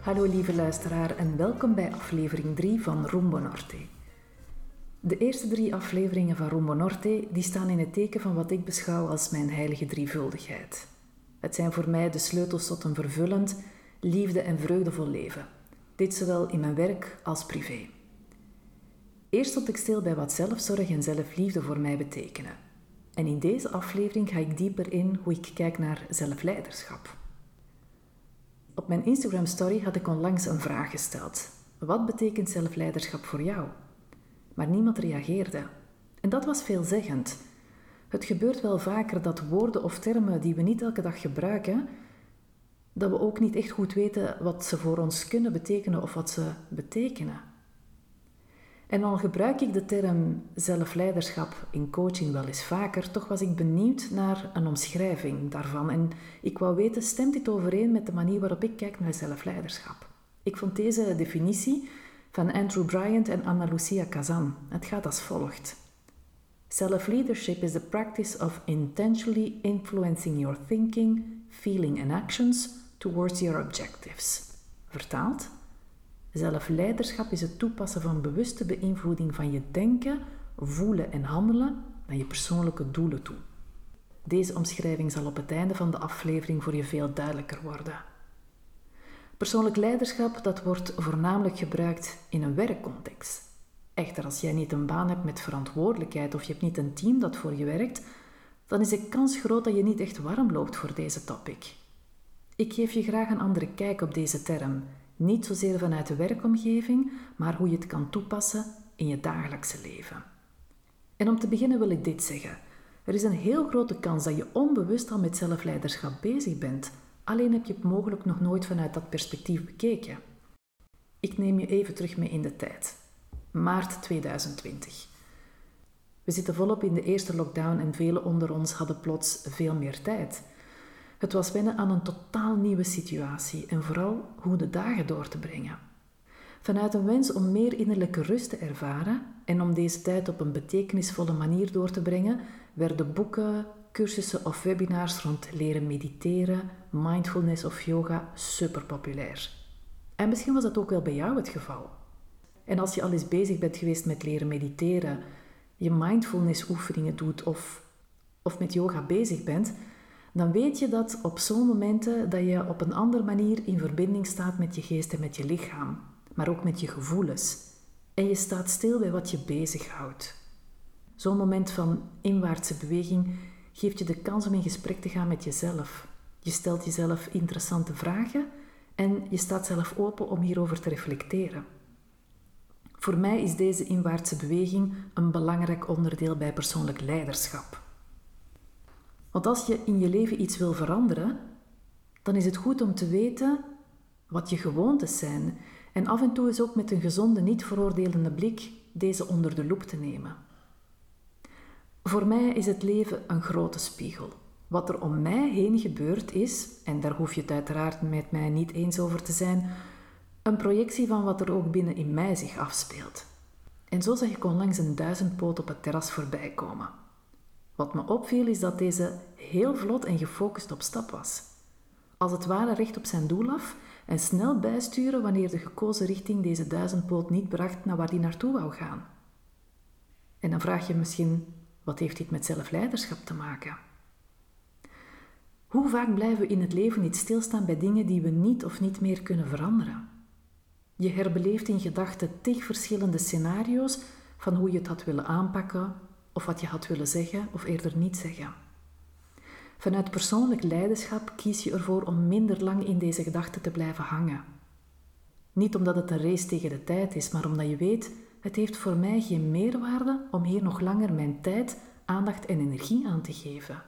Hallo lieve luisteraar en welkom bij aflevering 3 van Rumbo Norte. De eerste drie afleveringen van Rumbo Norte die staan in het teken van wat ik beschouw als mijn heilige drievuldigheid. Het zijn voor mij de sleutels tot een vervullend, liefde en vreugdevol leven. Dit zowel in mijn werk als privé. Eerst stond ik stil bij wat zelfzorg en zelfliefde voor mij betekenen. En in deze aflevering ga ik dieper in hoe ik kijk naar zelfleiderschap. Op mijn Instagram story had ik onlangs een vraag gesteld. Wat betekent zelfleiderschap voor jou? Maar niemand reageerde. En dat was veelzeggend. Het gebeurt wel vaker dat woorden of termen die we niet elke dag gebruiken, dat we ook niet echt goed weten wat ze voor ons kunnen betekenen of wat ze betekenen. En al gebruik ik de term zelfleiderschap in coaching wel eens vaker, toch was ik benieuwd naar een omschrijving daarvan. En ik wou weten, stemt dit overeen met de manier waarop ik kijk naar zelfleiderschap? Ik vond deze definitie van Andrew Bryant en Anna Lucia Kazan. Het gaat als volgt. Self-leadership is the practice of intentionally influencing your thinking, feeling and actions towards your objectives. Vertaald? Zelfleiderschap is het toepassen van bewuste beïnvloeding van je denken, voelen en handelen naar je persoonlijke doelen toe. Deze omschrijving zal op het einde van de aflevering voor je veel duidelijker worden. Persoonlijk leiderschap dat wordt voornamelijk gebruikt in een werkcontext. Echter, als jij niet een baan hebt met verantwoordelijkheid of je hebt niet een team dat voor je werkt, dan is de kans groot dat je niet echt warm loopt voor deze topic. Ik geef je graag een andere kijk op deze term niet zozeer vanuit de werkomgeving, maar hoe je het kan toepassen in je dagelijkse leven. En om te beginnen wil ik dit zeggen. Er is een heel grote kans dat je onbewust al met zelfleiderschap bezig bent, alleen heb je het mogelijk nog nooit vanuit dat perspectief bekeken. Ik neem je even terug mee in de tijd. Maart 2020. We zitten volop in de eerste lockdown en velen onder ons hadden plots veel meer tijd. Het was wennen aan een totaal nieuwe situatie en vooral hoe de dagen door te brengen. Vanuit een wens om meer innerlijke rust te ervaren en om deze tijd op een betekenisvolle manier door te brengen, werden boeken, cursussen of webinars rond leren mediteren, mindfulness of yoga super populair. En misschien was dat ook wel bij jou het geval. En als je al eens bezig bent geweest met leren mediteren, je mindfulness oefeningen doet of, of met yoga bezig bent, dan weet je dat op zo'n momenten dat je op een andere manier in verbinding staat met je geest en met je lichaam, maar ook met je gevoelens. En je staat stil bij wat je bezighoudt. Zo'n moment van inwaartse beweging geeft je de kans om in gesprek te gaan met jezelf. Je stelt jezelf interessante vragen en je staat zelf open om hierover te reflecteren. Voor mij is deze inwaartse beweging een belangrijk onderdeel bij persoonlijk leiderschap. Want als je in je leven iets wil veranderen, dan is het goed om te weten wat je gewoontes zijn en af en toe is ook met een gezonde, niet veroordelende blik deze onder de loep te nemen. Voor mij is het leven een grote spiegel. Wat er om mij heen gebeurt is, en daar hoef je het uiteraard met mij niet eens over te zijn, een projectie van wat er ook binnen in mij zich afspeelt. En zo zag ik onlangs een duizendpoot op het terras voorbij komen. Wat me opviel is dat deze heel vlot en gefocust op stap was. Als het ware recht op zijn doel af en snel bijsturen wanneer de gekozen richting deze duizendpoot niet bracht naar waar hij naartoe wou gaan. En dan vraag je misschien, wat heeft dit met zelfleiderschap te maken? Hoe vaak blijven we in het leven niet stilstaan bij dingen die we niet of niet meer kunnen veranderen? Je herbeleeft in gedachten tig verschillende scenario's van hoe je het had willen aanpakken of wat je had willen zeggen of eerder niet zeggen. Vanuit persoonlijk leiderschap kies je ervoor om minder lang in deze gedachten te blijven hangen. Niet omdat het een race tegen de tijd is, maar omdat je weet, het heeft voor mij geen meerwaarde om hier nog langer mijn tijd, aandacht en energie aan te geven.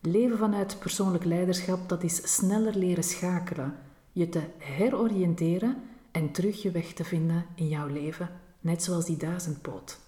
Leven vanuit persoonlijk leiderschap, dat is sneller leren schakelen, je te heroriënteren en terug je weg te vinden in jouw leven, net zoals die duizendpoot.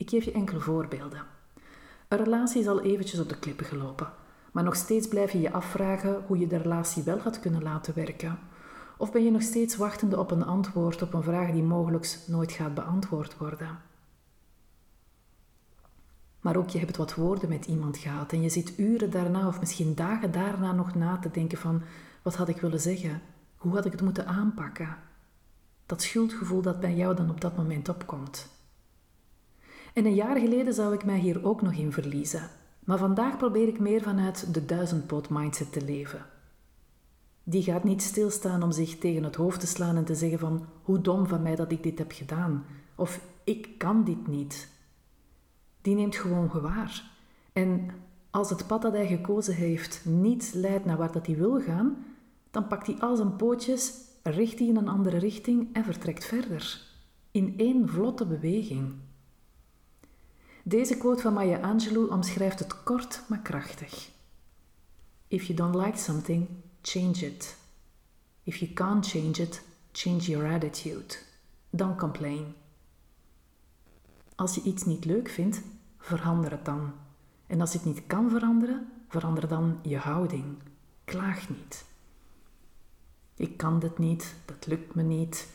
Ik geef je enkele voorbeelden. Een relatie is al eventjes op de klippen gelopen, maar nog steeds blijf je je afvragen hoe je de relatie wel had kunnen laten werken. Of ben je nog steeds wachtende op een antwoord op een vraag die mogelijk nooit gaat beantwoord worden? Maar ook je hebt wat woorden met iemand gehad en je zit uren daarna of misschien dagen daarna nog na te denken van wat had ik willen zeggen? Hoe had ik het moeten aanpakken? Dat schuldgevoel dat bij jou dan op dat moment opkomt. En een jaar geleden zou ik mij hier ook nog in verliezen. Maar vandaag probeer ik meer vanuit de duizendpoot mindset te leven. Die gaat niet stilstaan om zich tegen het hoofd te slaan en te zeggen van hoe dom van mij dat ik dit heb gedaan. Of ik kan dit niet. Die neemt gewoon gewaar. En als het pad dat hij gekozen heeft niet leidt naar waar dat hij wil gaan, dan pakt hij al zijn pootjes, richt hij in een andere richting en vertrekt verder. In één vlotte beweging. Deze quote van Maya Angelou omschrijft het kort maar krachtig. If you don't like something, change it. If you can't change it, change your attitude. Don't complain. Als je iets niet leuk vindt, verander het dan. En als je het niet kan veranderen, verander dan je houding. Klaag niet. Ik kan dit niet, dat lukt me niet.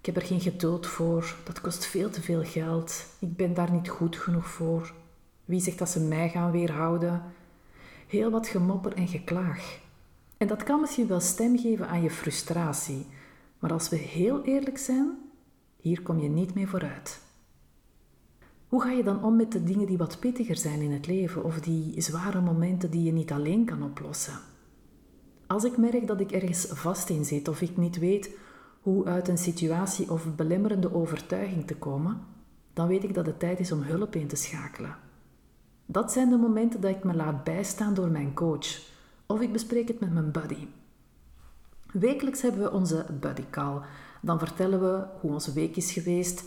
Ik heb er geen geduld voor, dat kost veel te veel geld. Ik ben daar niet goed genoeg voor. Wie zegt dat ze mij gaan weerhouden? Heel wat gemopper en geklaag. En dat kan misschien wel stem geven aan je frustratie, maar als we heel eerlijk zijn, hier kom je niet mee vooruit. Hoe ga je dan om met de dingen die wat pittiger zijn in het leven of die zware momenten die je niet alleen kan oplossen? Als ik merk dat ik ergens vast in zit of ik niet weet hoe uit een situatie of belemmerende overtuiging te komen, dan weet ik dat het tijd is om hulp in te schakelen. Dat zijn de momenten dat ik me laat bijstaan door mijn coach of ik bespreek het met mijn buddy. Wekelijks hebben we onze buddy call. Dan vertellen we hoe onze week is geweest,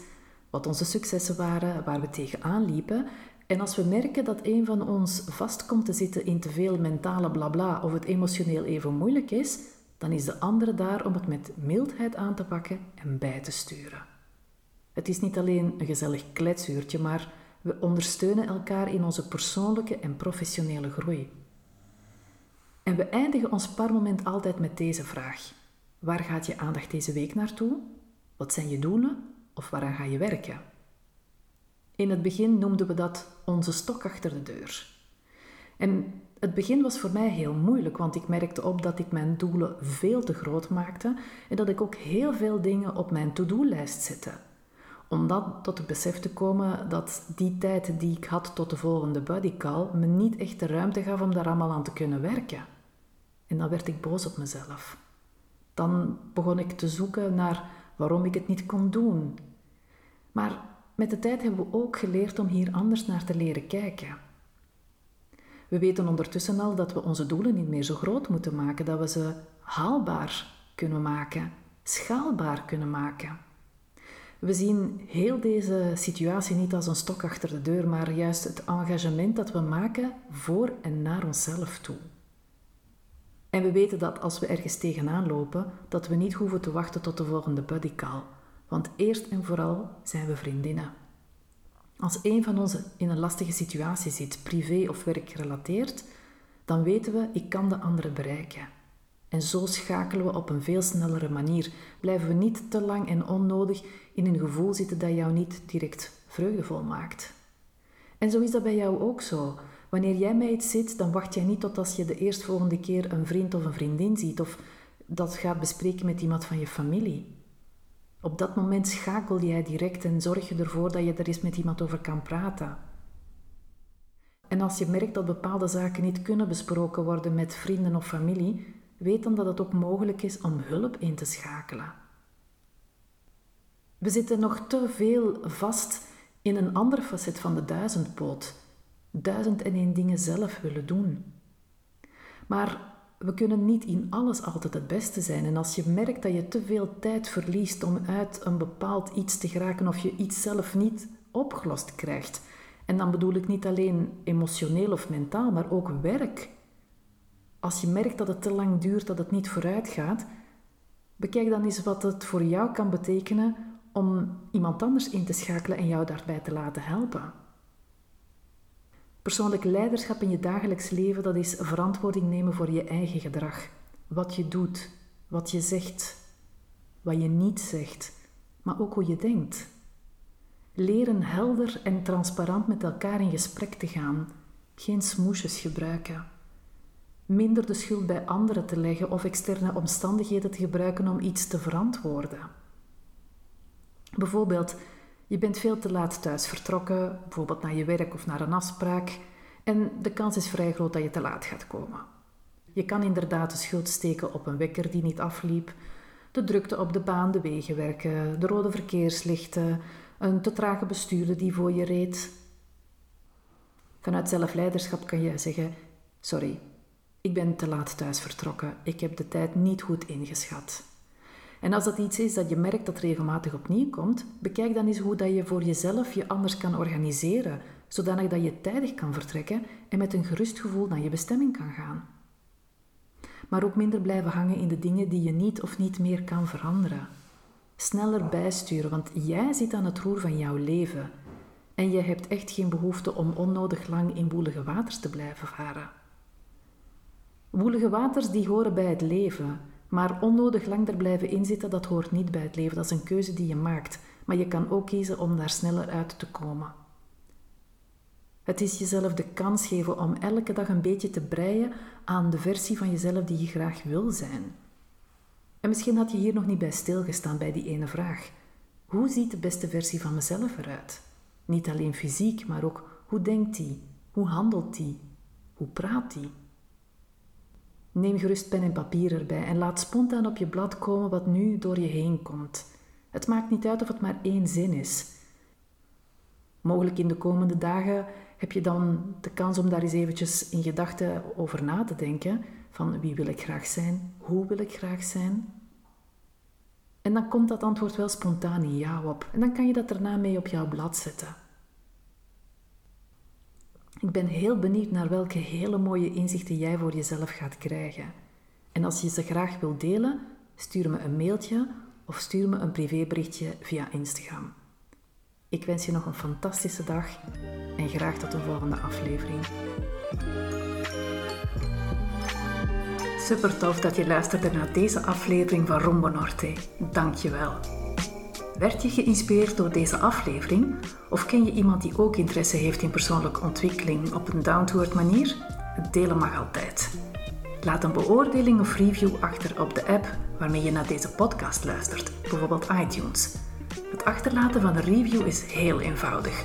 wat onze successen waren, waar we tegenaan liepen. En als we merken dat een van ons vast komt te zitten in te veel mentale blabla of het emotioneel even moeilijk is, dan is de andere daar om het met mildheid aan te pakken en bij te sturen. Het is niet alleen een gezellig kletsuurtje, maar we ondersteunen elkaar in onze persoonlijke en professionele groei. En we eindigen ons parmoment altijd met deze vraag: Waar gaat je aandacht deze week naartoe? Wat zijn je doelen? of waaraan ga je werken? In het begin noemden we dat onze stok achter de deur. En het begin was voor mij heel moeilijk, want ik merkte op dat ik mijn doelen veel te groot maakte en dat ik ook heel veel dingen op mijn to-do-lijst zette. Om dan tot het besef te komen dat die tijd die ik had tot de volgende bodycall me niet echt de ruimte gaf om daar allemaal aan te kunnen werken. En dan werd ik boos op mezelf. Dan begon ik te zoeken naar waarom ik het niet kon doen. Maar met de tijd hebben we ook geleerd om hier anders naar te leren kijken. We weten ondertussen al dat we onze doelen niet meer zo groot moeten maken, dat we ze haalbaar kunnen maken, schaalbaar kunnen maken. We zien heel deze situatie niet als een stok achter de deur, maar juist het engagement dat we maken voor en naar onszelf toe. En we weten dat als we ergens tegenaan lopen, dat we niet hoeven te wachten tot de volgende bodycall. Want eerst en vooral zijn we vriendinnen. Als een van ons in een lastige situatie zit, privé of werkgerelateerd, dan weten we, ik kan de andere bereiken. En zo schakelen we op een veel snellere manier. Blijven we niet te lang en onnodig in een gevoel zitten dat jou niet direct vreugdevol maakt. En zo is dat bij jou ook zo. Wanneer jij mij iets zit, dan wacht jij niet tot als je de eerstvolgende keer een vriend of een vriendin ziet of dat gaat bespreken met iemand van je familie. Op dat moment schakel jij direct en zorg je ervoor dat je er eens met iemand over kan praten. En als je merkt dat bepaalde zaken niet kunnen besproken worden met vrienden of familie, weet dan dat het ook mogelijk is om hulp in te schakelen. We zitten nog te veel vast in een ander facet van de duizendpoot. Duizend en één dingen zelf willen doen. Maar we kunnen niet in alles altijd het beste zijn. En als je merkt dat je te veel tijd verliest om uit een bepaald iets te geraken of je iets zelf niet opgelost krijgt. En dan bedoel ik niet alleen emotioneel of mentaal, maar ook werk. Als je merkt dat het te lang duurt, dat het niet vooruit gaat, bekijk dan eens wat het voor jou kan betekenen om iemand anders in te schakelen en jou daarbij te laten helpen. Persoonlijk leiderschap in je dagelijks leven, dat is verantwoording nemen voor je eigen gedrag. Wat je doet, wat je zegt, wat je niet zegt, maar ook hoe je denkt. Leren helder en transparant met elkaar in gesprek te gaan, geen smoesjes gebruiken. Minder de schuld bij anderen te leggen of externe omstandigheden te gebruiken om iets te verantwoorden. Bijvoorbeeld, je bent veel te laat thuis vertrokken, bijvoorbeeld naar je werk of naar een afspraak, en de kans is vrij groot dat je te laat gaat komen. Je kan inderdaad de schuld steken op een wekker die niet afliep, de drukte op de baan, de wegenwerken, de rode verkeerslichten, een te trage bestuurder die voor je reed. Vanuit zelfleiderschap kan je zeggen: Sorry, ik ben te laat thuis vertrokken, ik heb de tijd niet goed ingeschat. En als dat iets is dat je merkt dat regelmatig opnieuw komt, bekijk dan eens hoe dat je voor jezelf je anders kan organiseren, zodanig dat je tijdig kan vertrekken en met een gerust gevoel naar je bestemming kan gaan. Maar ook minder blijven hangen in de dingen die je niet of niet meer kan veranderen. Sneller bijsturen, want jij zit aan het roer van jouw leven. En je hebt echt geen behoefte om onnodig lang in woelige waters te blijven varen. Woelige waters die horen bij het leven, maar onnodig lang er blijven inzitten, dat hoort niet bij het leven. Dat is een keuze die je maakt. Maar je kan ook kiezen om daar sneller uit te komen. Het is jezelf de kans geven om elke dag een beetje te breien aan de versie van jezelf die je graag wil zijn. En misschien had je hier nog niet bij stilgestaan bij die ene vraag. Hoe ziet de beste versie van mezelf eruit? Niet alleen fysiek, maar ook hoe denkt die? Hoe handelt die? Hoe praat die? Neem gerust pen en papier erbij en laat spontaan op je blad komen wat nu door je heen komt. Het maakt niet uit of het maar één zin is. Mogelijk in de komende dagen heb je dan de kans om daar eens eventjes in gedachten over na te denken. Van wie wil ik graag zijn? Hoe wil ik graag zijn? En dan komt dat antwoord wel spontaan in jou op. En dan kan je dat daarna mee op jouw blad zetten. Ik ben heel benieuwd naar welke hele mooie inzichten jij voor jezelf gaat krijgen. En als je ze graag wilt delen, stuur me een mailtje of stuur me een privéberichtje via Instagram. Ik wens je nog een fantastische dag en graag tot de volgende aflevering. Super tof dat je luisterde naar deze aflevering van Rombo Norte. Dank je wel. Werd je geïnspireerd door deze aflevering? Of ken je iemand die ook interesse heeft in persoonlijke ontwikkeling op een down-to-earth manier? Delen mag altijd. Laat een beoordeling of review achter op de app waarmee je naar deze podcast luistert, bijvoorbeeld iTunes. Het achterlaten van een review is heel eenvoudig.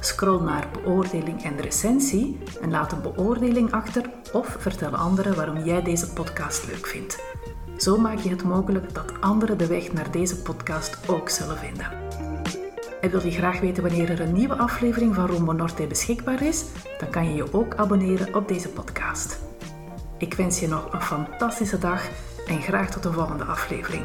Scroll naar beoordeling en recensie en laat een beoordeling achter of vertel anderen waarom jij deze podcast leuk vindt. Zo maak je het mogelijk dat anderen de weg naar deze podcast ook zullen vinden. En wil je graag weten wanneer er een nieuwe aflevering van Rombo Norte beschikbaar is? Dan kan je je ook abonneren op deze podcast. Ik wens je nog een fantastische dag en graag tot de volgende aflevering.